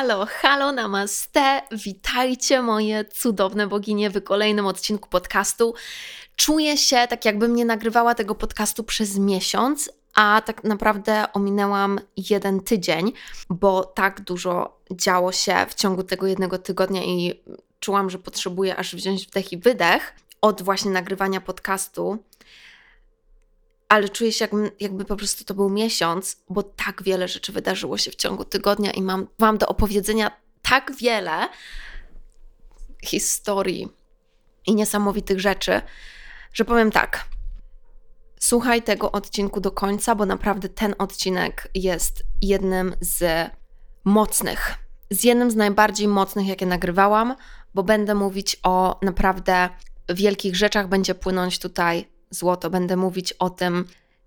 Halo, halo, namaste! Witajcie moje cudowne boginie w kolejnym odcinku podcastu. Czuję się tak, jakbym nie nagrywała tego podcastu przez miesiąc, a tak naprawdę ominęłam jeden tydzień, bo tak dużo działo się w ciągu tego jednego tygodnia i czułam, że potrzebuję aż wziąć wdech i wydech od właśnie nagrywania podcastu. Ale czuję się, jakby, jakby po prostu to był miesiąc, bo tak wiele rzeczy wydarzyło się w ciągu tygodnia i mam Wam do opowiedzenia tak wiele historii i niesamowitych rzeczy, że powiem tak. Słuchaj tego odcinku do końca, bo naprawdę ten odcinek jest jednym z mocnych, z jednym z najbardziej mocnych, jakie nagrywałam, bo będę mówić o naprawdę wielkich rzeczach, będzie płynąć tutaj złoto. Będę mówić o tym,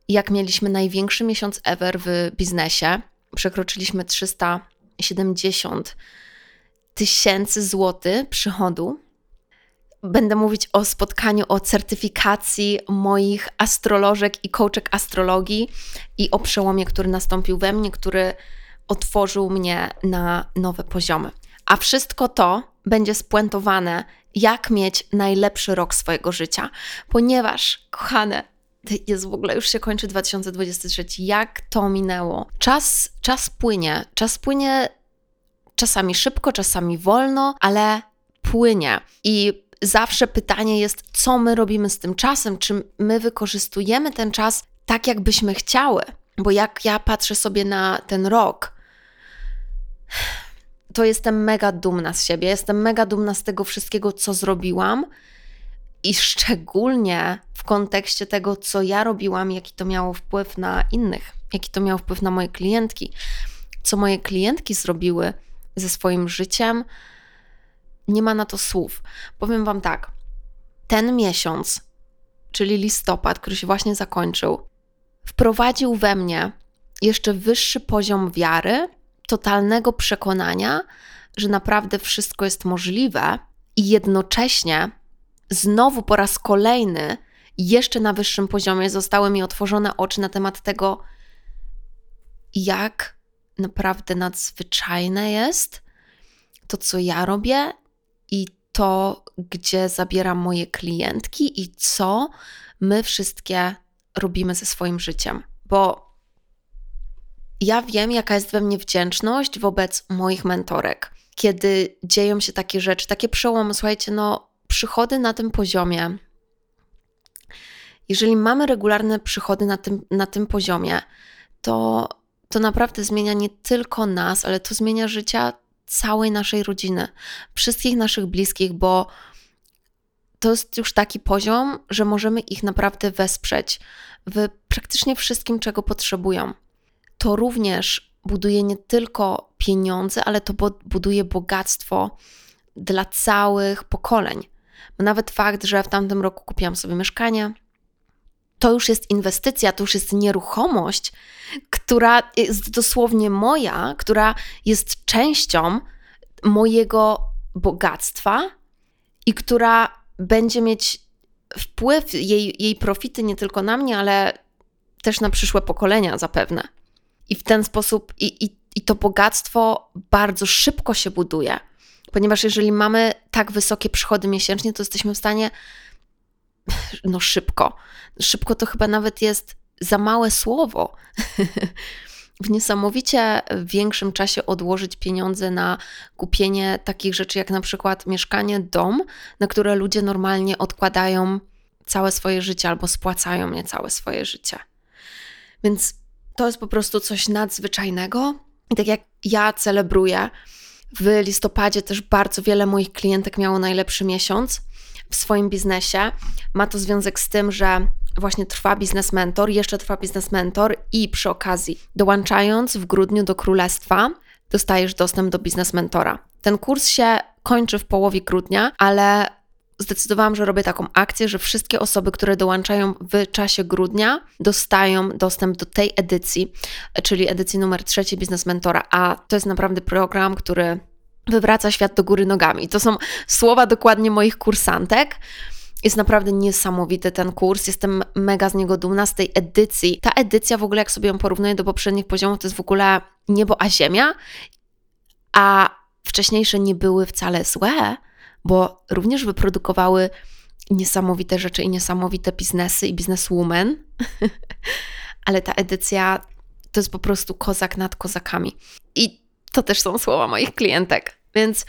jak mieliśmy największy miesiąc ever w biznesie. Przekroczyliśmy 370 tysięcy złotych przychodu Będę mówić o spotkaniu, o certyfikacji moich astrolożek i coachek astrologii i o przełomie, który nastąpił we mnie, który otworzył mnie na nowe poziomy. A wszystko to będzie spuentowane, jak mieć najlepszy rok swojego życia, ponieważ, kochane, jest w ogóle, już się kończy 2023. Jak to minęło? Czas, czas płynie. Czas płynie czasami szybko, czasami wolno, ale płynie. I zawsze pytanie jest, co my robimy z tym czasem? Czy my wykorzystujemy ten czas tak, jakbyśmy chciały? Bo jak ja patrzę sobie na ten rok, to jestem mega dumna z siebie. Jestem mega dumna z tego wszystkiego, co zrobiłam. I szczególnie w kontekście tego, co ja robiłam, jaki to miało wpływ na innych, jaki to miało wpływ na moje klientki, co moje klientki zrobiły ze swoim życiem, nie ma na to słów. Powiem Wam tak, ten miesiąc, czyli listopad, który się właśnie zakończył, wprowadził we mnie jeszcze wyższy poziom wiary, totalnego przekonania, że naprawdę wszystko jest możliwe i jednocześnie znowu po raz kolejny, jeszcze na wyższym poziomie, zostały mi otworzone oczy na temat tego, jak naprawdę nadzwyczajne jest to, co ja robię i to, gdzie zabieram moje klientki i co my wszystkie robimy ze swoim życiem. Bo ja wiem, jaka jest we mnie wdzięczność wobec moich mentorek, kiedy dzieją się takie rzeczy, takie przełomy. Słuchajcie, no, przychody na tym poziomie. Jeżeli mamy regularne przychody na tym, na tym poziomie, to, to naprawdę zmienia nie tylko nas, ale to zmienia życia całej naszej rodziny, wszystkich naszych bliskich, bo to jest już taki poziom, że możemy ich naprawdę wesprzeć w praktycznie wszystkim, czego potrzebują. To również buduje nie tylko pieniądze, ale to buduje bogactwo dla całych pokoleń. Nawet fakt, że w tamtym roku kupiłam sobie mieszkanie, to już jest inwestycja, to już jest nieruchomość, która jest dosłownie moja, która jest częścią mojego bogactwa i która będzie mieć wpływ, jej, jej profity nie tylko na mnie, ale też na przyszłe pokolenia zapewne. I w ten sposób, i, i, i to bogactwo bardzo szybko się buduje, ponieważ jeżeli mamy tak wysokie przychody miesięcznie, to jesteśmy w stanie, no szybko, szybko to chyba nawet jest za małe słowo. w niesamowicie większym czasie odłożyć pieniądze na kupienie takich rzeczy jak na przykład mieszkanie, dom, na które ludzie normalnie odkładają całe swoje życie albo spłacają nie całe swoje życie. Więc to jest po prostu coś nadzwyczajnego. I tak jak ja celebruję, w listopadzie też bardzo wiele moich klientek miało najlepszy miesiąc w swoim biznesie. Ma to związek z tym, że właśnie trwa biznes mentor, jeszcze trwa biznes mentor i przy okazji dołączając w grudniu do królestwa dostajesz dostęp do biznes mentora. Ten kurs się kończy w połowie grudnia, ale zdecydowałam, że robię taką akcję, że wszystkie osoby, które dołączają w czasie grudnia, dostają dostęp do tej edycji, czyli edycji numer trzeciej Biznes Mentora. A to jest naprawdę program, który wywraca świat do góry nogami. To są słowa dokładnie moich kursantek. Jest naprawdę niesamowity ten kurs, jestem mega z niego dumna, z tej edycji. Ta edycja w ogóle, jak sobie ją porównuję do poprzednich poziomów, to jest w ogóle niebo a ziemia, a wcześniejsze nie były wcale złe, bo również wyprodukowały niesamowite rzeczy i niesamowite biznesy i bizneswoman, ale ta edycja to jest po prostu kozak nad kozakami. I to też są słowa moich klientek. Więc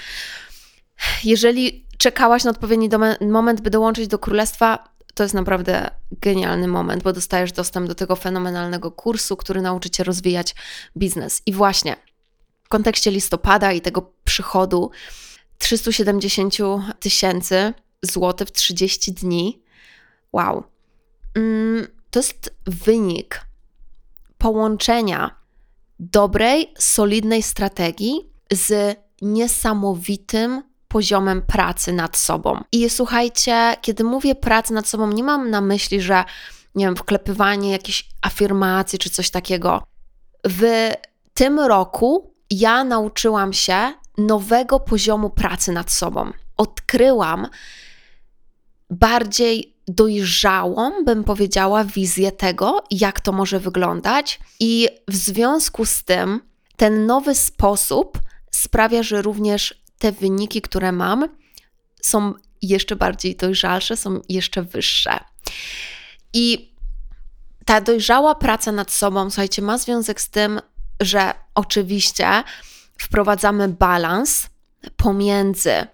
jeżeli czekałaś na odpowiedni moment, by dołączyć do królestwa, to jest naprawdę genialny moment, bo dostajesz dostęp do tego fenomenalnego kursu, który nauczy cię rozwijać biznes. I właśnie w kontekście listopada i tego przychodu 370 tysięcy złotych w 30 dni. Wow. Mm, to jest wynik połączenia dobrej, solidnej strategii z niesamowitym poziomem pracy nad sobą. I słuchajcie, kiedy mówię pracy nad sobą, nie mam na myśli, że nie wiem, wklepywanie jakiejś afirmacji czy coś takiego. W tym roku ja nauczyłam się nowego poziomu pracy nad sobą. Odkryłam bardziej dojrzałą, bym powiedziała, wizję tego, jak to może wyglądać, i w związku z tym ten nowy sposób sprawia, że również te wyniki, które mam, są jeszcze bardziej dojrzalsze, są jeszcze wyższe. I ta dojrzała praca nad sobą, słuchajcie, ma związek z tym, że oczywiście wprowadzamy balans pomiędzy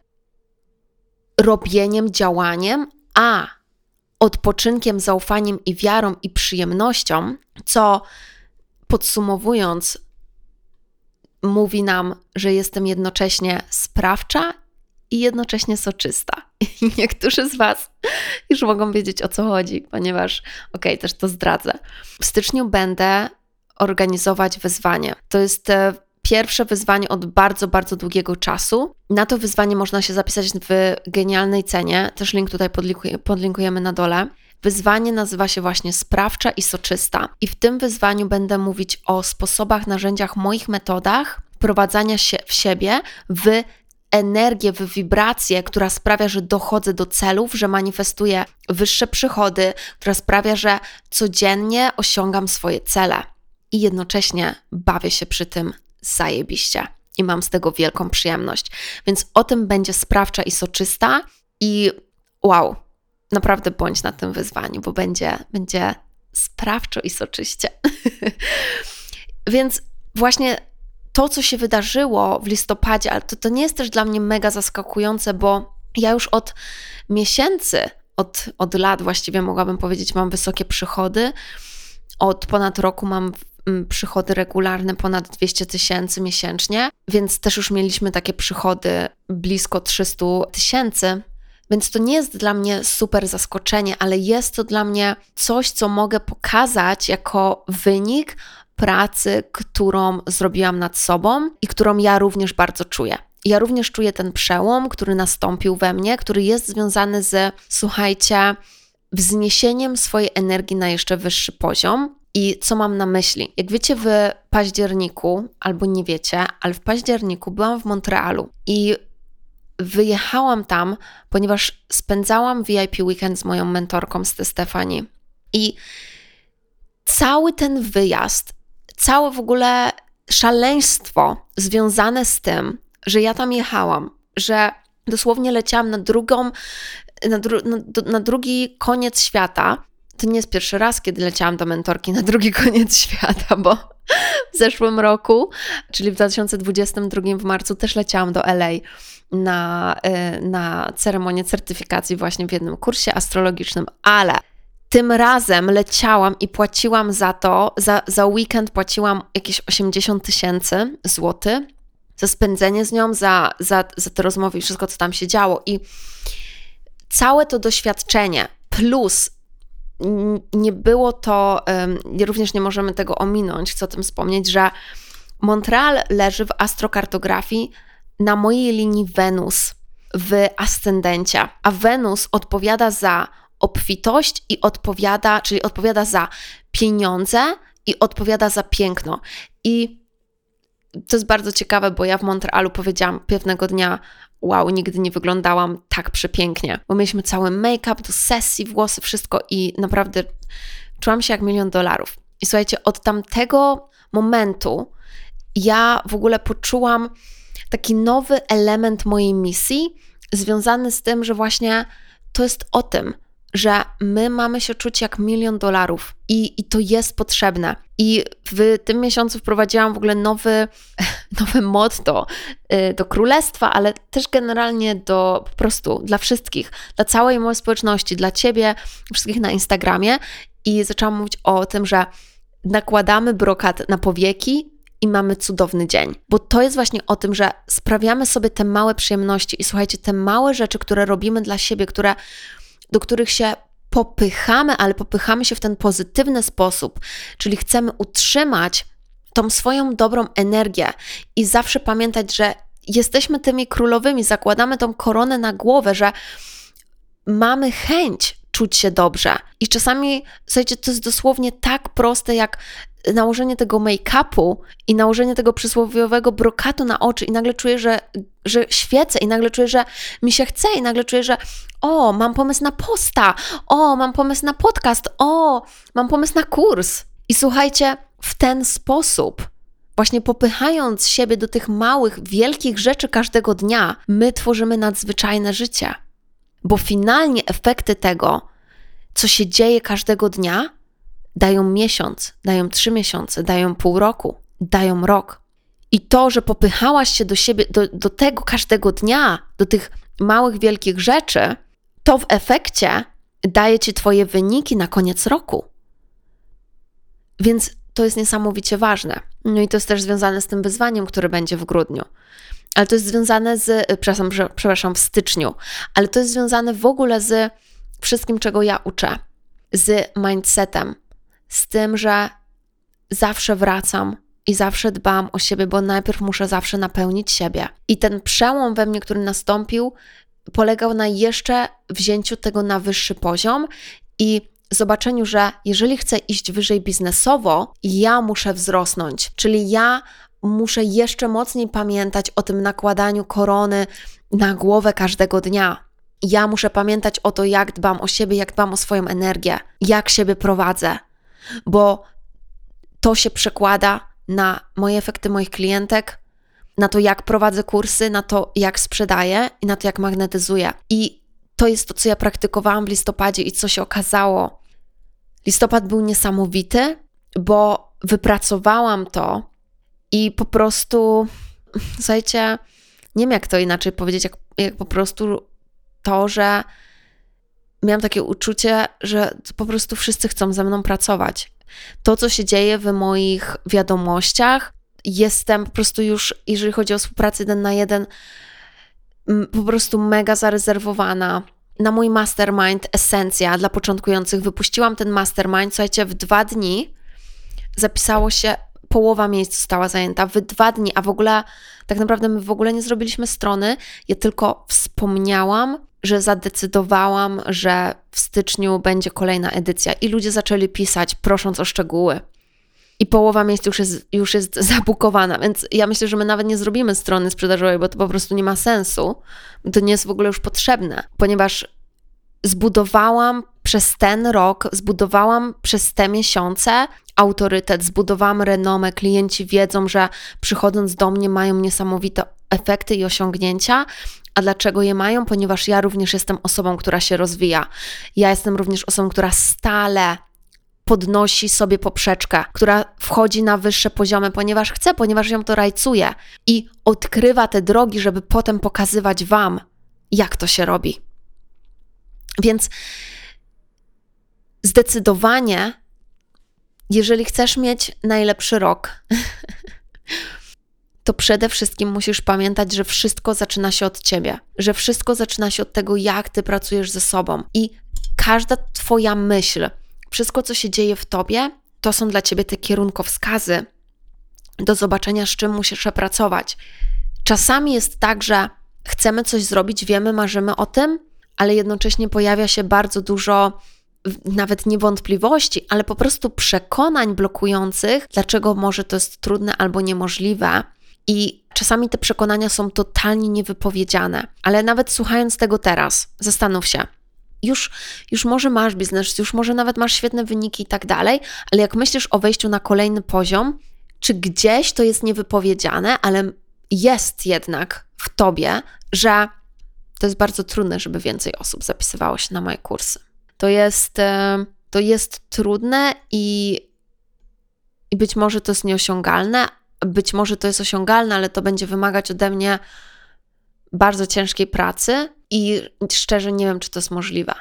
robieniem, działaniem, a odpoczynkiem, zaufaniem i wiarą i przyjemnością, co podsumowując, mówi nam, że jestem jednocześnie sprawcza i jednocześnie soczysta. I niektórzy z Was już mogą wiedzieć o co chodzi, ponieważ, okej, okay, też to zdradzę. W styczniu będę organizować wyzwanie. To jest e, pierwsze wyzwanie od bardzo, bardzo długiego czasu. Na to wyzwanie można się zapisać w genialnej cenie. Też link tutaj podlinkujemy na dole. Wyzwanie nazywa się właśnie sprawcza i soczysta. I w tym wyzwaniu będę mówić o sposobach, narzędziach, moich metodach wprowadzania się w siebie w energię, w wibrację, która sprawia, że dochodzę do celów, że manifestuję wyższe przychody, która sprawia, że codziennie osiągam swoje cele i jednocześnie bawię się przy tym zajebiście i mam z tego wielką przyjemność. Więc o tym będzie sprawcza i soczysta i wow, naprawdę bądź na tym wyzwaniu, bo będzie, będzie sprawczo i soczyście. Więc właśnie to, co się wydarzyło w listopadzie, ale to, to nie jest też dla mnie mega zaskakujące, bo ja już od miesięcy, od, od lat właściwie mogłabym powiedzieć, mam wysokie przychody. Od ponad roku mam przychody regularne ponad 200 tysięcy miesięcznie, więc też już mieliśmy takie przychody blisko 300 tysięcy. Więc to nie jest dla mnie super zaskoczenie, ale jest to dla mnie coś, co mogę pokazać jako wynik pracy, którą zrobiłam nad sobą i którą ja również bardzo czuję. Ja również czuję ten przełom, który nastąpił we mnie, który jest związany z, słuchajcie, wzniesieniem swojej energii na jeszcze wyższy poziom, i co mam na myśli? Jak wiecie, w październiku, albo nie wiecie, ale w październiku byłam w Montrealu i wyjechałam tam, ponieważ spędzałam VIP weekend z moją mentorką, z Stefani. I cały ten wyjazd, całe w ogóle szaleństwo związane z tym, że ja tam jechałam, że dosłownie leciałam na drugą, na, dru, na, na drugi koniec świata. To nie jest pierwszy raz, kiedy leciałam do mentorki na drugi koniec świata, bo w zeszłym roku, czyli w 2022 w marcu, też leciałam do LA na, y, na ceremonię certyfikacji właśnie w jednym kursie astrologicznym, ale tym razem leciałam i płaciłam za to, za, za weekend płaciłam jakieś 80 tysięcy złotych za spędzenie z nią, za, za, za te rozmowy i wszystko, co tam się działo. I całe to doświadczenie plus nie było to, również nie możemy tego ominąć, chcę o tym wspomnieć, że Montreal leży w astrokartografii na mojej linii Wenus w ascendencie, a Wenus odpowiada za obfitość i odpowiada, czyli odpowiada za pieniądze i odpowiada za piękno. I to jest bardzo ciekawe, bo ja w Montrealu powiedziałam pewnego dnia, wow, nigdy nie wyglądałam tak przepięknie, bo mieliśmy cały make-up do sesji, włosy, wszystko i naprawdę czułam się jak milion dolarów. I słuchajcie, od tamtego momentu ja w ogóle poczułam taki nowy element mojej misji, związany z tym, że właśnie to jest o tym, że my mamy się czuć jak milion dolarów i, i to jest potrzebne. I w tym miesiącu wprowadziłam w ogóle nowy, nowe motto y, do królestwa, ale też generalnie do po prostu dla wszystkich, dla całej mojej społeczności, dla ciebie, wszystkich na Instagramie. I zaczęłam mówić o tym, że nakładamy brokat na powieki, i mamy cudowny dzień. Bo to jest właśnie o tym, że sprawiamy sobie te małe przyjemności i słuchajcie, te małe rzeczy, które robimy dla siebie, które do których się popychamy, ale popychamy się w ten pozytywny sposób, czyli chcemy utrzymać tą swoją dobrą energię i zawsze pamiętać, że jesteśmy tymi królowymi, zakładamy tą koronę na głowę, że mamy chęć czuć się dobrze. I czasami, słuchajcie, to jest dosłownie tak proste, jak nałożenie tego make-upu i nałożenie tego przysłowiowego brokatu na oczy i nagle czuję, że, że świecę i nagle czuję, że mi się chce i nagle czuję, że o, mam pomysł na posta, o, mam pomysł na podcast, o, mam pomysł na kurs. I słuchajcie, w ten sposób, właśnie popychając siebie do tych małych, wielkich rzeczy każdego dnia, my tworzymy nadzwyczajne życie. Bo finalnie efekty tego, co się dzieje każdego dnia, dają miesiąc, dają trzy miesiące, dają pół roku, dają rok. I to, że popychałaś się do siebie, do, do tego każdego dnia, do tych małych, wielkich rzeczy, to w efekcie daje ci Twoje wyniki na koniec roku. Więc to jest niesamowicie ważne. No i to jest też związane z tym wyzwaniem, które będzie w grudniu. Ale to jest związane z, przepraszam, przepraszam, w styczniu, ale to jest związane w ogóle z wszystkim, czego ja uczę, z mindsetem, z tym, że zawsze wracam i zawsze dbam o siebie, bo najpierw muszę zawsze napełnić siebie. I ten przełom we mnie, który nastąpił, polegał na jeszcze wzięciu tego na wyższy poziom i zobaczeniu, że jeżeli chcę iść wyżej biznesowo, ja muszę wzrosnąć, czyli ja muszę jeszcze mocniej pamiętać o tym nakładaniu korony na głowę każdego dnia. Ja muszę pamiętać o to, jak dbam o siebie, jak dbam o swoją energię, jak siebie prowadzę, bo to się przekłada na moje efekty moich klientek, na to, jak prowadzę kursy, na to, jak sprzedaję i na to, jak magnetyzuję. I to jest to, co ja praktykowałam w listopadzie i co się okazało. Listopad był niesamowity, bo wypracowałam to i po prostu, słuchajcie, nie wiem jak to inaczej powiedzieć, jak, jak po prostu to, że miałam takie uczucie, że po prostu wszyscy chcą ze mną pracować. To, co się dzieje w moich wiadomościach, jestem po prostu już, jeżeli chodzi o współpracę jeden na jeden, po prostu mega zarezerwowana. Na mój mastermind Esencja dla początkujących wypuściłam ten mastermind. Słuchajcie, w dwa dni zapisało się, połowa miejsc została zajęta w dwa dni, a w ogóle tak naprawdę my w ogóle nie zrobiliśmy strony. Ja tylko wspomniałam, że zadecydowałam, że w styczniu będzie kolejna edycja i ludzie zaczęli pisać, prosząc o szczegóły i połowa miejsc już jest, już jest zabukowana, więc ja myślę, że my nawet nie zrobimy strony sprzedażowej, bo to po prostu nie ma sensu. To nie jest w ogóle już potrzebne, ponieważ zbudowałam przez ten rok zbudowałam przez te miesiące autorytet, zbudowałam renomę. Klienci wiedzą, że przychodząc do mnie mają niesamowite efekty i osiągnięcia. A dlaczego je mają? Ponieważ ja również jestem osobą, która się rozwija. Ja jestem również osobą, która stale podnosi sobie poprzeczkę, która wchodzi na wyższe poziomy, ponieważ chce, ponieważ ją to rajcuje i odkrywa te drogi, żeby potem pokazywać Wam, jak to się robi. Więc zdecydowanie, jeżeli chcesz mieć najlepszy rok, to przede wszystkim musisz pamiętać, że wszystko zaczyna się od ciebie, że wszystko zaczyna się od tego, jak ty pracujesz ze sobą i każda twoja myśl, wszystko, co się dzieje w tobie, to są dla ciebie te kierunkowskazy do zobaczenia, z czym musisz pracować. Czasami jest tak, że chcemy coś zrobić, wiemy, marzymy o tym, ale jednocześnie pojawia się bardzo dużo nawet niewątpliwości, ale po prostu przekonań blokujących, dlaczego może to jest trudne albo niemożliwe. I czasami te przekonania są totalnie niewypowiedziane, ale nawet słuchając tego teraz, zastanów się, już, już może masz biznes, już może nawet masz świetne wyniki i tak dalej, ale jak myślisz o wejściu na kolejny poziom, czy gdzieś to jest niewypowiedziane, ale jest jednak w tobie, że to jest bardzo trudne, żeby więcej osób zapisywało się na moje kursy. To jest, e, to jest trudne i, i być może to jest nieosiągalne, być może to jest osiągalne, ale to będzie wymagać ode mnie bardzo ciężkiej pracy i szczerze nie wiem, czy to jest możliwe.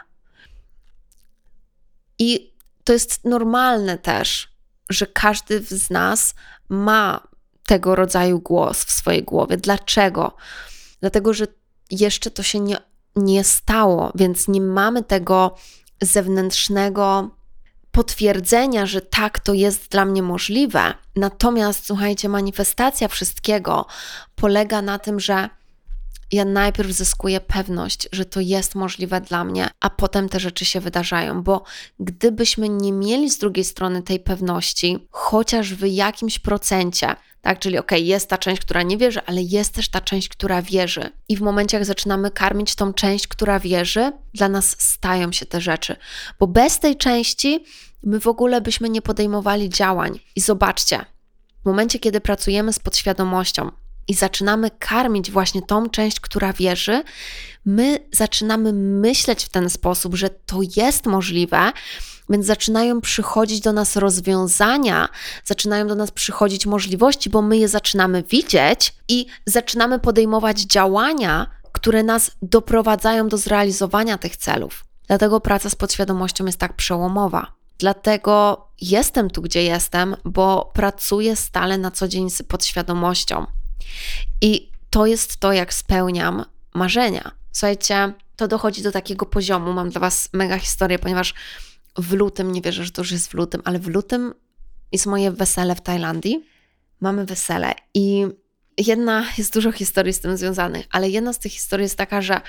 I to jest normalne też, że każdy z nas ma tego rodzaju głos w swojej głowie. Dlaczego? Dlatego, że jeszcze to się nie, nie stało, więc nie mamy tego zewnętrznego potwierdzenia, że tak, to jest dla mnie możliwe. Natomiast, słuchajcie, manifestacja wszystkiego polega na tym, że ja najpierw zyskuję pewność, że to jest możliwe dla mnie, a potem te rzeczy się wydarzają, bo gdybyśmy nie mieli z drugiej strony tej pewności, chociaż w jakimś procencie, tak, czyli ok, jest ta część, która nie wierzy, ale jest też ta część, która wierzy. I w momencie, jak zaczynamy karmić tą część, która wierzy, dla nas stają się te rzeczy, bo bez tej części my w ogóle byśmy nie podejmowali działań. I zobaczcie, w momencie, kiedy pracujemy z podświadomością, i zaczynamy karmić właśnie tą część, która wierzy, my zaczynamy myśleć w ten sposób, że to jest możliwe, więc zaczynają przychodzić do nas rozwiązania, zaczynają do nas przychodzić możliwości, bo my je zaczynamy widzieć i zaczynamy podejmować działania, które nas doprowadzają do zrealizowania tych celów. Dlatego praca z podświadomością jest tak przełomowa. Dlatego jestem tu, gdzie jestem, bo pracuję stale na co dzień z podświadomością. I to jest to, jak spełniam marzenia. Słuchajcie, to dochodzi do takiego poziomu. Mam dla Was mega historię, ponieważ w lutym, nie wierzę, że to już jest w lutym, ale w lutym jest moje wesele w Tajlandii. Mamy wesele i jedna, jest dużo historii z tym związanych, ale jedna z tych historii jest taka, że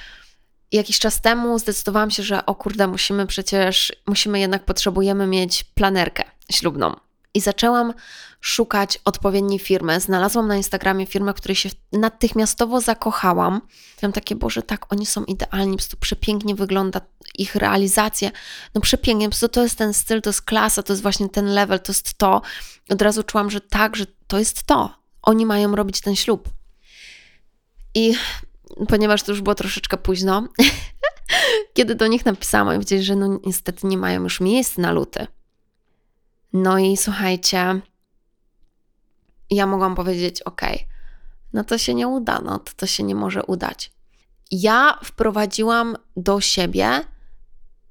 jakiś czas temu zdecydowałam się, że o kurde, musimy przecież, musimy jednak, potrzebujemy mieć planerkę ślubną. I zaczęłam szukać odpowiedniej firmy. Znalazłam na Instagramie firmę, której się natychmiastowo zakochałam. Miałam takie, Boże, tak, oni są idealni, po prostu przepięknie wygląda ich realizacja. No przepięknie, po prostu to jest ten styl, to jest klasa, to jest właśnie ten level, to jest to. Od razu czułam, że tak, że to jest to. Oni mają robić ten ślub. I ponieważ to już było troszeczkę późno, kiedy do nich napisałam, i powiedzieli, że no niestety nie mają już miejsc na luty. No i słuchajcie, ja mogłam powiedzieć: OK, no to się nie uda, no to, to się nie może udać. Ja wprowadziłam do siebie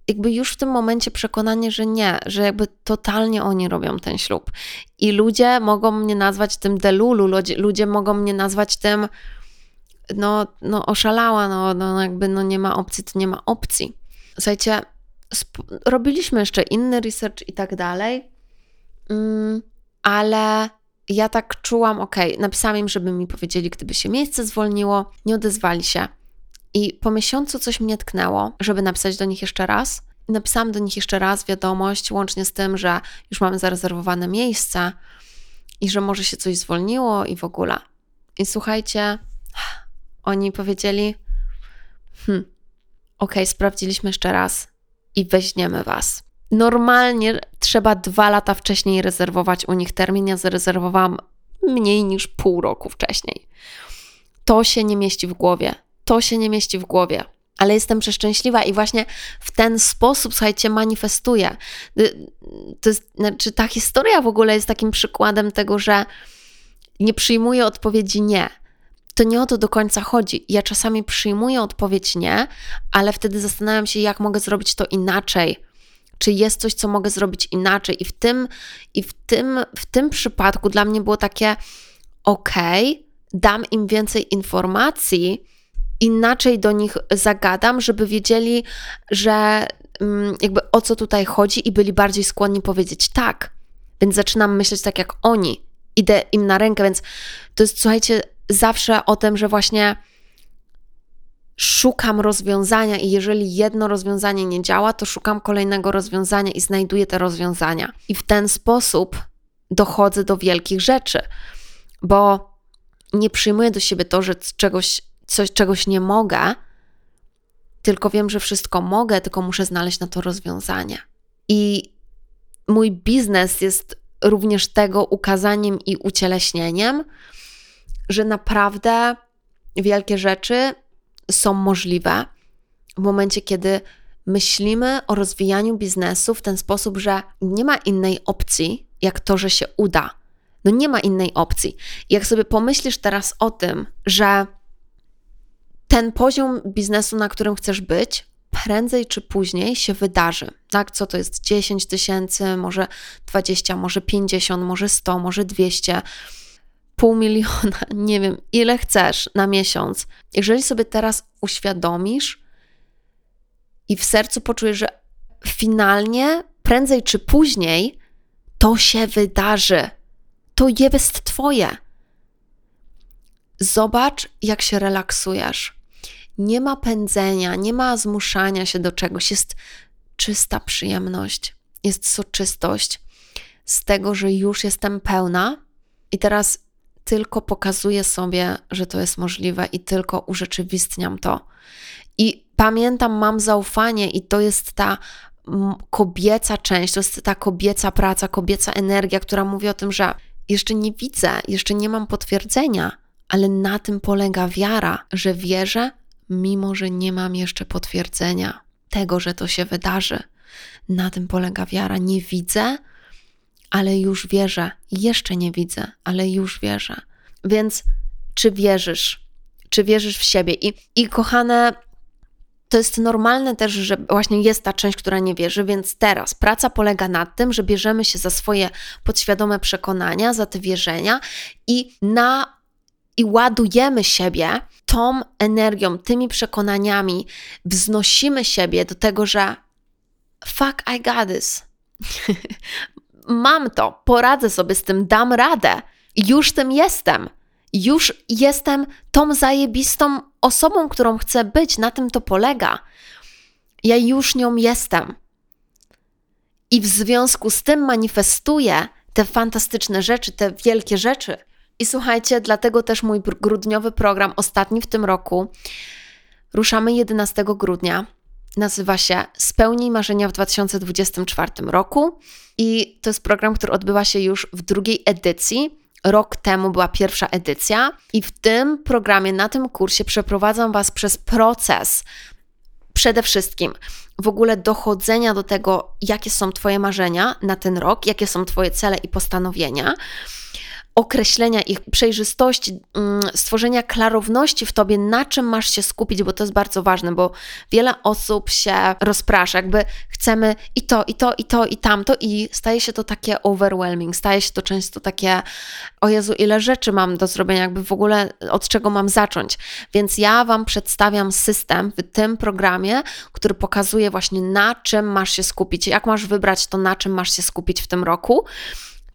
jakby już w tym momencie przekonanie, że nie, że jakby totalnie oni robią ten ślub. I ludzie mogą mnie nazwać tym delulu, ludzie, ludzie mogą mnie nazwać tym, no, no oszalała, no, no jakby no nie ma opcji, to nie ma opcji. Słuchajcie, robiliśmy jeszcze inny research i tak dalej, mm, ale ja tak czułam, ok, napisałam im, żeby mi powiedzieli, gdyby się miejsce zwolniło, nie odezwali się. I po miesiącu coś mnie tknęło, żeby napisać do nich jeszcze raz. Napisałam do nich jeszcze raz wiadomość, łącznie z tym, że już mamy zarezerwowane miejsce i że może się coś zwolniło i w ogóle. I słuchajcie, oni powiedzieli: Hmm, ok, sprawdziliśmy jeszcze raz. i weźmiemy Was. Normalnie trzeba dwa lata wcześniej rezerwować u nich termin. Ja zarezerwowałam mniej niż pół roku wcześniej. To się nie mieści w głowie. To się nie mieści w głowie. Ale jestem przeszczęśliwa i właśnie w ten sposób, słuchajcie, manifestuję. Y, to jest, znaczy, ta historia w ogóle jest takim przykładem tego, że nie przyjmuję odpowiedzi nie. To nie o to do końca chodzi. Ja czasami przyjmuję odpowiedź nie, ale wtedy zastanawiam się, jak mogę zrobić to inaczej czy jest coś, co mogę zrobić inaczej. I w tym, i w tym, w tym przypadku dla mnie było takie, ok, dam im więcej informacji, inaczej do nich zagadam, żeby wiedzieli, że mm, jakby o co tutaj chodzi i byli bardziej skłonni powiedzieć tak. Więc zaczynam myśleć tak jak oni. Idę im na rękę, więc to jest, słuchajcie, zawsze o tym, że właśnie szukam rozwiązania i jeżeli jedno rozwiązanie nie działa, to szukam kolejnego rozwiązania i znajduję te rozwiązania. I w ten sposób dochodzę do wielkich rzeczy, bo nie przyjmuję do siebie to, że czegoś, coś, czegoś nie mogę, tylko wiem, że wszystko mogę, tylko muszę znaleźć na to rozwiązanie. I mój biznes jest również tego ukazaniem i ucieleśnieniem, że naprawdę wielkie rzeczy są możliwe w momencie, kiedy myślimy o rozwijaniu biznesu w ten sposób, że nie ma innej opcji, jak to, że się uda. No nie ma innej opcji. Jak sobie pomyślisz teraz o tym, że ten poziom biznesu, na którym chcesz być, prędzej czy później się wydarzy. Tak, co to jest 10 tysięcy, może 20, może 50, może 100, może 200 pół miliona, nie wiem, ile chcesz na miesiąc, jeżeli sobie teraz uświadomisz i w sercu poczujesz, że finalnie, prędzej czy później, to się wydarzy. To jest Twoje. Zobacz, jak się relaksujesz. Nie ma pędzenia, nie ma zmuszania się do czegoś. Jest czysta przyjemność, jest soczystość z tego, że już jestem pełna i teraz tylko pokazuję sobie, że to jest możliwe i tylko urzeczywistniam to. I pamiętam, mam zaufanie, i to jest ta kobieca część, to jest ta kobieca praca, kobieca energia, która mówi o tym, że jeszcze nie widzę, jeszcze nie mam potwierdzenia, ale na tym polega wiara, że wierzę, mimo że nie mam jeszcze potwierdzenia tego, że to się wydarzy. Na tym polega wiara. Nie widzę, ale już wierzę. Jeszcze nie widzę, ale już wierzę. Więc czy wierzysz? Czy wierzysz w siebie? I, i kochane, to jest normalne też, że właśnie jest ta część, która nie wierzy, więc teraz praca polega na tym, że bierzemy się za swoje podświadome przekonania, za te wierzenia i na i ładujemy siebie tą energią, tymi przekonaniami, wznosimy siebie do tego, że fuck, I got this. mam to, poradzę sobie z tym, dam radę, już tym jestem. Już jestem tą zajebistą osobą, którą chcę być, na tym to polega. Ja już nią jestem. I w związku z tym manifestuję te fantastyczne rzeczy, te wielkie rzeczy. I słuchajcie, dlatego też mój grudniowy program, ostatni w tym roku, ruszamy 11 grudnia. Nazywa się Spełnij marzenia w 2024 roku. I to jest program, który odbywa się już w drugiej edycji. Rok temu była pierwsza edycja, i w tym programie, na tym kursie przeprowadzam Was przez proces przede wszystkim w ogóle dochodzenia do tego, jakie są Twoje marzenia na ten rok, jakie są Twoje cele i postanowienia określenia ich przejrzystości, mm, stworzenia klarowności w tobie, na czym masz się skupić, bo to jest bardzo ważne, bo wiele osób się rozprasza, jakby chcemy i to, i to, i to, i tamto, i staje się to takie overwhelming, staje się to często takie, o Jezu, ile rzeczy mam do zrobienia, jakby w ogóle od czego mam zacząć. Więc ja Wam przedstawiam system w tym programie, który pokazuje właśnie na czym masz się skupić, jak masz wybrać to, na czym masz się skupić w tym roku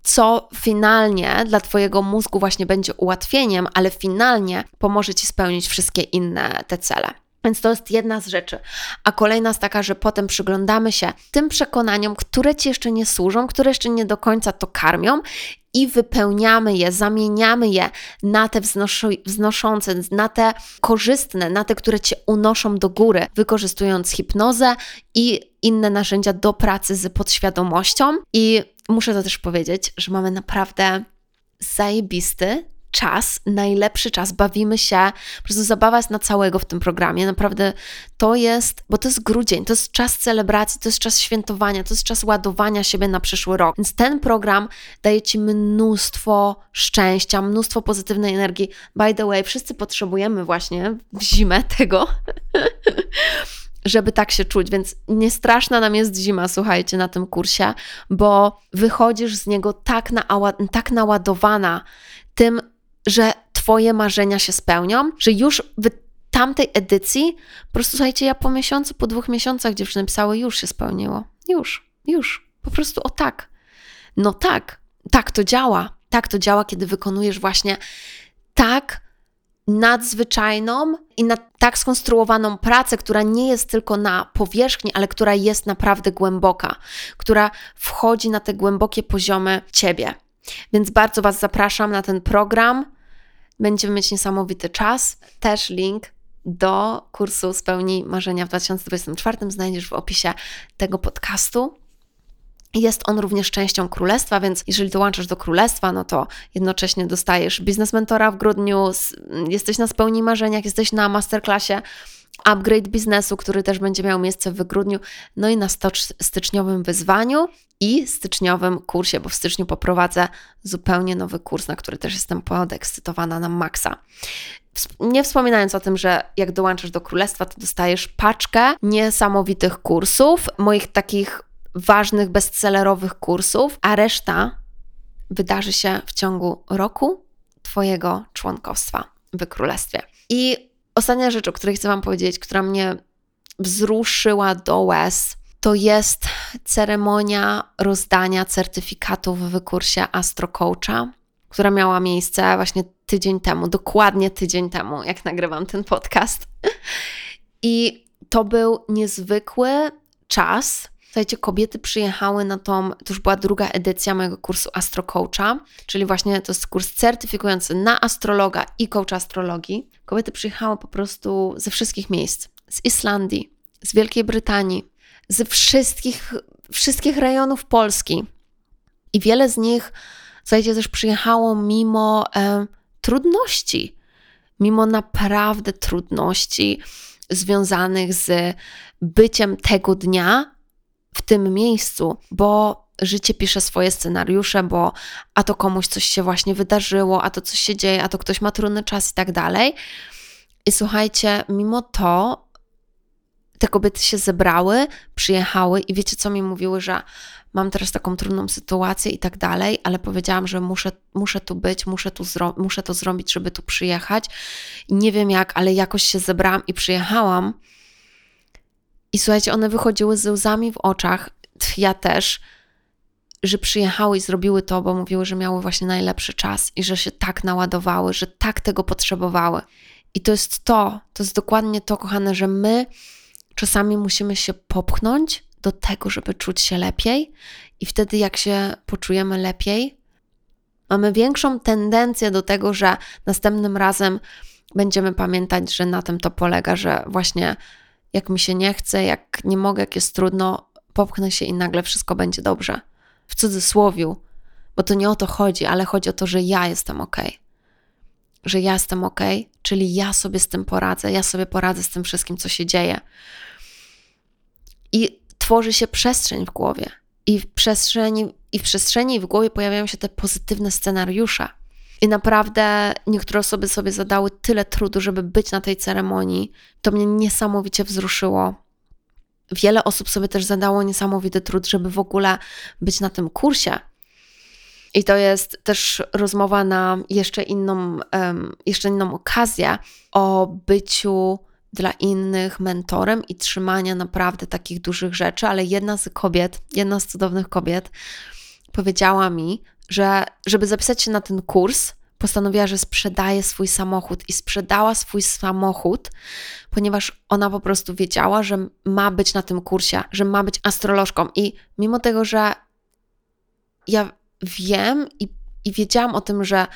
co finalnie dla Twojego mózgu właśnie będzie ułatwieniem, ale finalnie pomoże Ci spełnić wszystkie inne te cele. Więc to jest jedna z rzeczy. A kolejna jest taka, że potem przyglądamy się tym przekonaniom, które Ci jeszcze nie służą, które jeszcze nie do końca to karmią i wypełniamy je, zamieniamy je na te wznoszące, na te korzystne, na te, które cię unoszą do góry, wykorzystując hipnozę i inne narzędzia do pracy z podświadomością. I muszę to też powiedzieć, że mamy naprawdę zajebisty czas, najlepszy czas, bawimy się, po prostu zabawa jest na całego w tym programie, naprawdę to jest, bo to jest grudzień, to jest czas celebracji, to jest czas świętowania, to jest czas ładowania siebie na przyszły rok, więc ten program daje Ci mnóstwo szczęścia, mnóstwo pozytywnej energii, by the way, wszyscy potrzebujemy właśnie w zimę tego, żeby tak się czuć, więc nie straszna nam jest zima, słuchajcie, na tym kursie, bo wychodzisz z niego tak, na, tak naładowana tym, że Twoje marzenia się spełnią, że już w tamtej edycji, po prostu słuchajcie, ja po miesiącu, po dwóch miesiącach dziewczyny pisały, już się spełniło. Już, już. Po prostu o tak. No tak, tak to działa. Tak to działa, kiedy wykonujesz właśnie tak nadzwyczajną i na tak skonstruowaną pracę, która nie jest tylko na powierzchni, ale która jest naprawdę głęboka, która wchodzi na te głębokie poziomy ciebie. Więc bardzo Was zapraszam na ten program. Będziemy mieć niesamowity czas. Też link do kursu Spełnij Marzenia w 2024 znajdziesz w opisie tego podcastu. Jest on również częścią królestwa, więc jeżeli dołączasz do królestwa, no to jednocześnie dostajesz biznes mentora w grudniu, jesteś na spełnij marzeniach, jesteś na masterclassie upgrade biznesu, który też będzie miał miejsce w grudniu, no i na styczniowym wyzwaniu i styczniowym kursie, bo w styczniu poprowadzę zupełnie nowy kurs, na który też jestem podekscytowana na maksa. Nie wspominając o tym, że jak dołączasz do królestwa, to dostajesz paczkę niesamowitych kursów, moich takich ważnych, bestsellerowych kursów, a reszta wydarzy się w ciągu roku Twojego członkostwa w królestwie. I ostatnia rzecz, o której chcę Wam powiedzieć, która mnie wzruszyła do łez, to jest ceremonia rozdania certyfikatów w kursie Astro Coacha, która miała miejsce właśnie tydzień temu, dokładnie tydzień temu, jak nagrywam ten podcast. I to był niezwykły czas. Słuchajcie, kobiety przyjechały na tą, to już była druga edycja mojego kursu Astro Coacha, czyli właśnie to jest kurs certyfikujący na astrologa i coach astrologii. Kobiety przyjechały po prostu ze wszystkich miejsc. Z Islandii, z Wielkiej Brytanii, ze wszystkich, wszystkich rejonów Polski. I wiele z nich, słuchajcie, też przyjechało mimo e, trudności, mimo naprawdę trudności związanych z byciem tego dnia w tym miejscu, bo życie pisze swoje scenariusze, bo a to komuś coś się właśnie wydarzyło, a to coś się dzieje, a to ktoś ma trudny czas i tak dalej. I słuchajcie, mimo to te kobiety się zebrały, przyjechały i wiecie, co mi mówiły, że mam teraz taką trudną sytuację i tak dalej, ale powiedziałam, że muszę, muszę tu być, muszę, tu zro- muszę to zrobić, żeby tu przyjechać. I nie wiem jak, ale jakoś się zebrałam i przyjechałam. I słuchajcie, one wychodziły ze łzami w oczach, ja też, że przyjechały i zrobiły to, bo mówiły, że miały właśnie najlepszy czas i że się tak naładowały, że tak tego potrzebowały. I to jest to, to jest dokładnie to, kochane, że my Czasami musimy się popchnąć do tego, żeby czuć się lepiej, i wtedy, jak się poczujemy lepiej, mamy większą tendencję do tego, że następnym razem będziemy pamiętać, że na tym to polega, że właśnie jak mi się nie chce, jak nie mogę, jak jest trudno, popchnę się i nagle wszystko będzie dobrze. W cudzysłowiu, bo to nie o to chodzi, ale chodzi o to, że ja jestem ok. Że ja jestem ok, czyli ja sobie z tym poradzę, ja sobie poradzę z tym wszystkim, co się dzieje i tworzy się przestrzeń w głowie. I w przestrzeni, i w przestrzeni i w głowie pojawiają się te pozytywne scenariusze. I naprawdę niektóre osoby sobie zadały tyle trudu, żeby być na tej ceremonii. To mnie niesamowicie wzruszyło. Wiele osób sobie też zadało niesamowity trud, żeby w ogóle być na tym kursie. I to jest też rozmowa na jeszcze inną, um, jeszcze inną okazję o byciu dla innych mentorem i trzymania naprawdę takich dużych rzeczy, ale jedna z kobiet, jedna z cudownych kobiet powiedziała mi, że żeby zapisać się na ten kurs, postanowiła, że sprzedaje swój samochód i sprzedała swój samochód, ponieważ ona po prostu wiedziała, że ma być na tym kursie, że ma być astrolożką. I mimo tego, że ja wiem i i wiedziałam o tym, że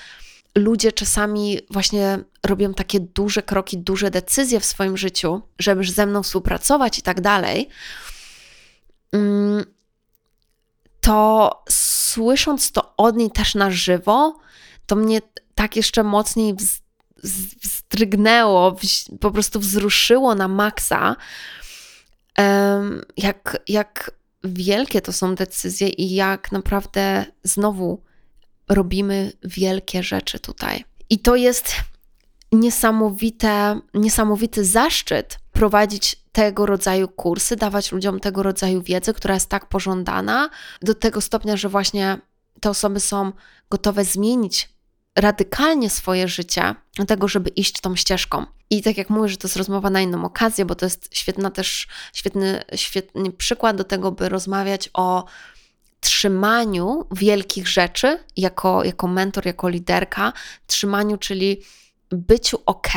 ludzie czasami właśnie robią takie duże kroki, duże decyzje w swoim życiu, żeby ze mną współpracować i tak dalej, mm, to słysząc to od niej też na żywo, to mnie tak jeszcze mocniej wzdrygnęło, po prostu wzruszyło na maksa, jak, jak wielkie to są decyzje i jak naprawdę znowu robimy wielkie rzeczy tutaj. I to jest niesamowite, niesamowity zaszczyt prowadzić tego rodzaju kursy, dawać ludziom tego rodzaju wiedzę, która jest tak pożądana, do tego stopnia, że właśnie te osoby są gotowe zmienić radykalnie swoje życie, tego, żeby iść tą ścieżką. I tak jak mówię, że to jest rozmowa na inną okazję, bo to jest świetna też, świetny, świetny przykład do tego, by rozmawiać o trzymaniu wielkich rzeczy jako, jako mentor, jako liderka, trzymaniu, czyli byciu ok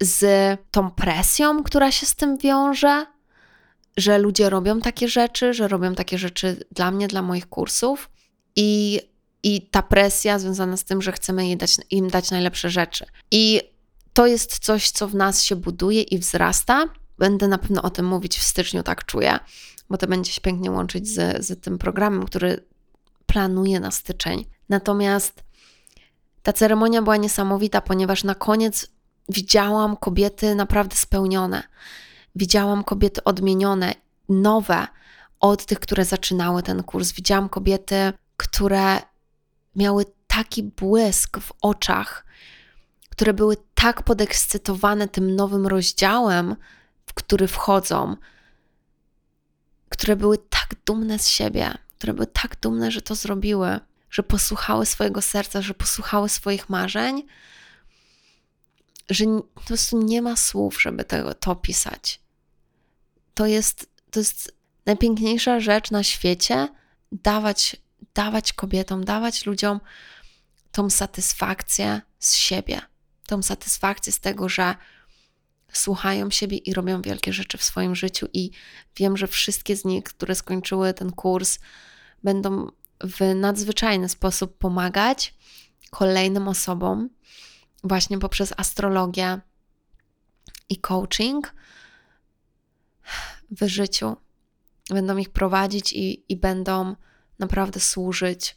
z tą presją, która się z tym wiąże, że ludzie robią takie rzeczy, że robią takie rzeczy dla mnie, dla moich kursów i, i ta presja związana z tym, że chcemy im dać, im dać najlepsze rzeczy. I to jest coś, co w nas się buduje i wzrasta. Będę na pewno o tym mówić w styczniu, tak czuję bo to będzie się pięknie łączyć z, z tym programem, który planuję na styczeń. Natomiast ta ceremonia była niesamowita, ponieważ na koniec widziałam kobiety naprawdę spełnione. Widziałam kobiety odmienione, nowe od tych, które zaczynały ten kurs. Widziałam kobiety, które miały taki błysk w oczach, które były tak podekscytowane tym nowym rozdziałem, w który wchodzą, które były tak dumne z siebie, które były tak dumne, że to zrobiły, że posłuchały swojego serca, że posłuchały swoich marzeń, że po prostu nie ma słów, żeby tego, to opisać. To jest, to jest najpiękniejsza rzecz na świecie dawać, dawać kobietom, dawać ludziom tą satysfakcję z siebie, tą satysfakcję z tego, że słuchają siebie i robią wielkie rzeczy w swoim życiu. I wiem, że wszystkie z nich, które skończyły ten kurs, będą w nadzwyczajny sposób pomagać kolejnym osobom, właśnie poprzez astrologię i coaching w życiu. Będą ich prowadzić i, i będą naprawdę służyć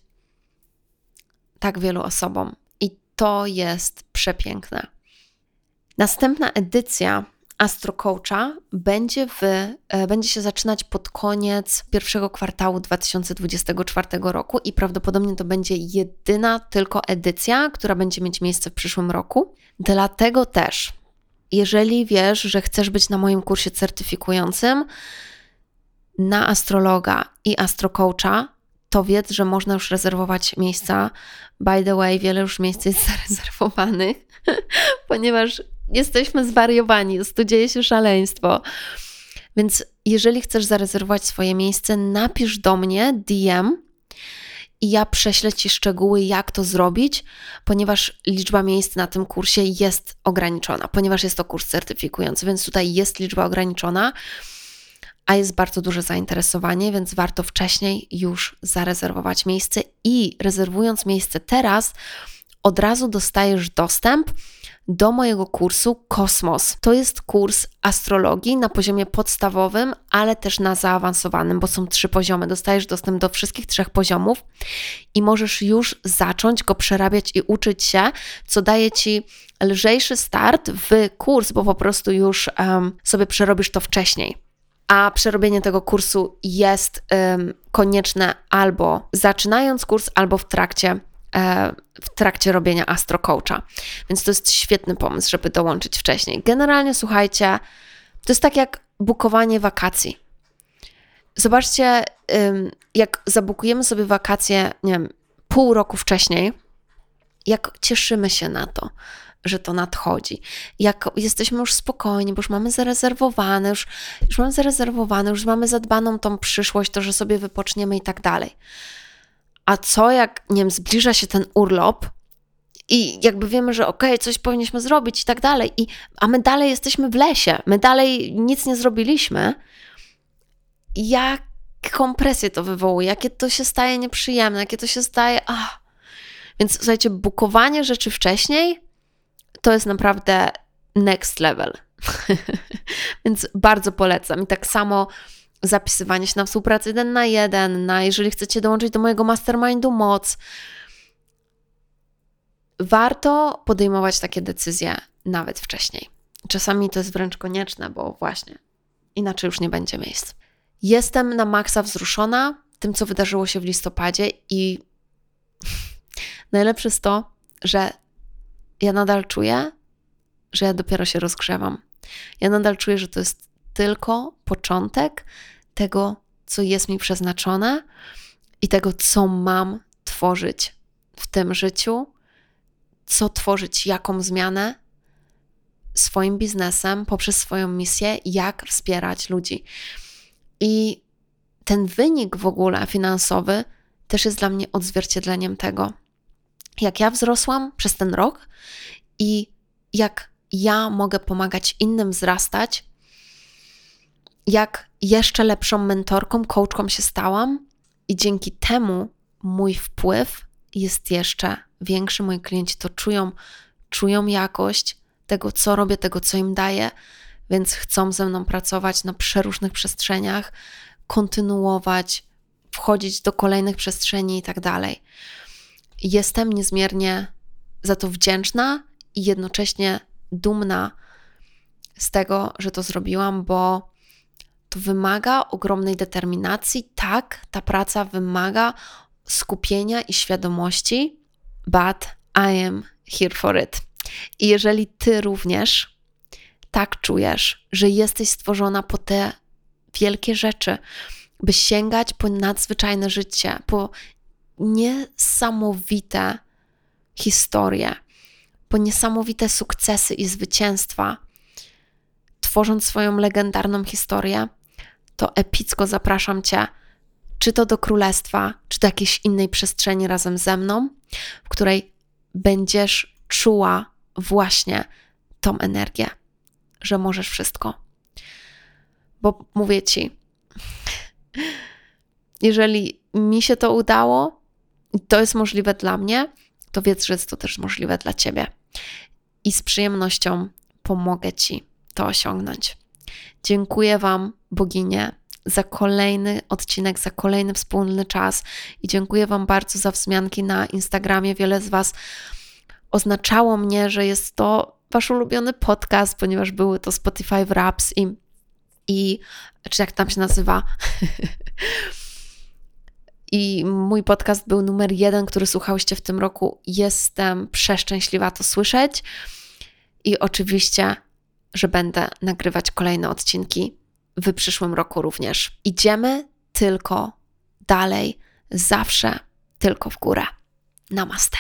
tak wielu osobom. I to jest przepiękne. Następna edycja Astro Coacha będzie, e, będzie się zaczynać pod koniec pierwszego kwartału 2024 roku i prawdopodobnie to będzie jedyna tylko edycja, która będzie mieć miejsce w przyszłym roku. Dlatego też, jeżeli wiesz, że chcesz być na moim kursie certyfikującym na astrologa i astrocoacha, to wiedz, że można już rezerwować miejsca. By the way, wiele już miejsc jest zarezerwowanych, ponieważ jesteśmy zwariowani, tu dzieje się szaleństwo. Więc jeżeli chcesz zarezerwować swoje miejsce, napisz do mnie DM i ja prześlę Ci szczegóły, jak to zrobić, ponieważ liczba miejsc na tym kursie jest ograniczona, ponieważ jest to kurs certyfikujący, więc tutaj jest liczba ograniczona, a jest bardzo duże zainteresowanie, więc warto wcześniej już zarezerwować miejsce i rezerwując miejsce teraz, od razu dostajesz dostęp do mojego kursu Kosmos. To jest kurs astrologii na poziomie podstawowym, ale też na zaawansowanym, bo są trzy poziomy. Dostajesz dostęp do wszystkich trzech poziomów i możesz już zacząć go przerabiać i uczyć się, co daje ci lżejszy start w kurs, bo po prostu już um, sobie przerobisz to wcześniej a przerobienie tego kursu jest konieczne albo zaczynając kurs, albo w trakcie w trakcie robienia Astro Coacha. Więc to jest świetny pomysł, żeby dołączyć wcześniej. Generalnie słuchajcie, to jest tak jak bukowanie wakacji. Zobaczcie, jak zabukujemy sobie wakacje, nie wiem, pół roku wcześniej, jak cieszymy się na to, że to nadchodzi. Jak jesteśmy już spokojni, bo już mamy zarezerwowane, już, już mamy zarezerwowane, już mamy zadbaną tą przyszłość, to, że sobie wypoczniemy i tak dalej. A co jak, nie wiem, zbliża się ten urlop i jakby wiemy, że okej, okay, coś powinniśmy zrobić i tak dalej, i, a my dalej jesteśmy w lesie, my dalej nic nie zrobiliśmy. Jaką presję to wywołuje, jakie to się staje nieprzyjemne, jakie to się staje, ach, Więc słuchajcie, bukowanie rzeczy wcześniej to jest naprawdę next level. Więc bardzo polecam. I tak samo zapisywanie się na współpracę jeden na jeden, na jeżeli chcecie dołączyć do mojego mastermindu moc. Warto podejmować takie decyzje nawet wcześniej. Czasami to jest wręcz konieczne, bo właśnie inaczej już nie będzie miejsc. Jestem na maksa wzruszona tym, co wydarzyło się w listopadzie, i najlepsze jest to, że ja nadal czuję, że ja dopiero się rozgrzewam. Ja nadal czuję, że to jest tylko początek tego, co jest mi przeznaczone i tego, co mam tworzyć w tym życiu, co tworzyć, jaką zmianę swoim biznesem, poprzez swoją misję, jak wspierać ludzi. I ten wynik w ogóle finansowy też jest dla mnie odzwierciedleniem tego, jak ja wzrosłam przez ten rok i jak ja mogę pomagać innym wzrastać, jak jeszcze lepszą mentorką, coachką się stałam, i dzięki temu mój wpływ jest jeszcze większy. Moi klienci to czują, czują jakość tego, co robię, tego, co im daję, więc chcą ze mną pracować na przeróżnych przestrzeniach, kontynuować, wchodzić do kolejnych przestrzeni i tak dalej. Jestem niezmiernie za to wdzięczna i jednocześnie dumna z tego, że to zrobiłam, bo to wymaga ogromnej determinacji. Tak, ta praca wymaga skupienia i świadomości, but I am here for it. I jeżeli ty również tak czujesz, że jesteś stworzona po te wielkie rzeczy, by sięgać po nadzwyczajne życie, po niesamowite historie, po niesamowite sukcesy i zwycięstwa, tworząc swoją legendarną historię, to epicko zapraszam Cię, czy to do królestwa, czy do jakiejś innej przestrzeni razem ze mną, w której będziesz czuła właśnie tą energię, że możesz wszystko. Bo mówię Ci, jeżeli mi się to udało, to jest możliwe dla mnie, to wiedz, że jest to też możliwe dla Ciebie. I z przyjemnością pomogę Ci to osiągnąć. Dziękuję Wam, boginie, za kolejny odcinek, za kolejny wspólny czas i dziękuję Wam bardzo za wzmianki na Instagramie. Wiele z Was oznaczało mnie, że jest to Wasz ulubiony podcast, ponieważ były to Spotify Wraps i, i czy jak tam się nazywa. I mój podcast był numer jeden, który słuchałyście w tym roku. Jestem przeszczęśliwa to słyszeć. I oczywiście że będę nagrywać kolejne odcinki w przyszłym roku również. Idziemy tylko dalej, zawsze tylko w górę. Namaste.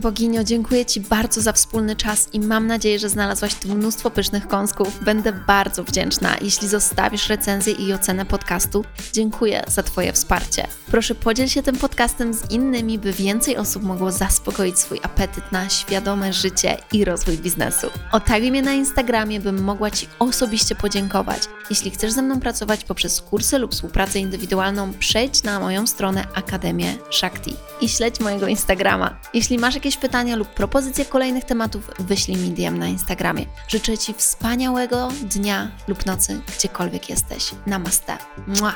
Boginio, dziękuję Ci bardzo za wspólny czas i mam nadzieję, że znalazłaś tu mnóstwo pysznych kąsków. Będę bardzo wdzięczna, jeśli zostawisz recenzję i ocenę podcastu. Dziękuję za Twoje wsparcie. Proszę podziel się tym podcastem z innymi, by więcej osób mogło zaspokoić swój apetyt na świadome życie i rozwój biznesu. Otaguj mnie na Instagramie, bym mogła Ci osobiście podziękować. Jeśli chcesz ze mną pracować poprzez kursy lub współpracę indywidualną, przejdź na moją stronę Akademię Shakti i śledź mojego Instagrama. Jeśli masz jakieś pytania lub propozycje kolejnych tematów, wyślij mi DM na Instagramie. Życzę Ci wspaniałego dnia lub nocy, gdziekolwiek jesteś. Namaste. Mua.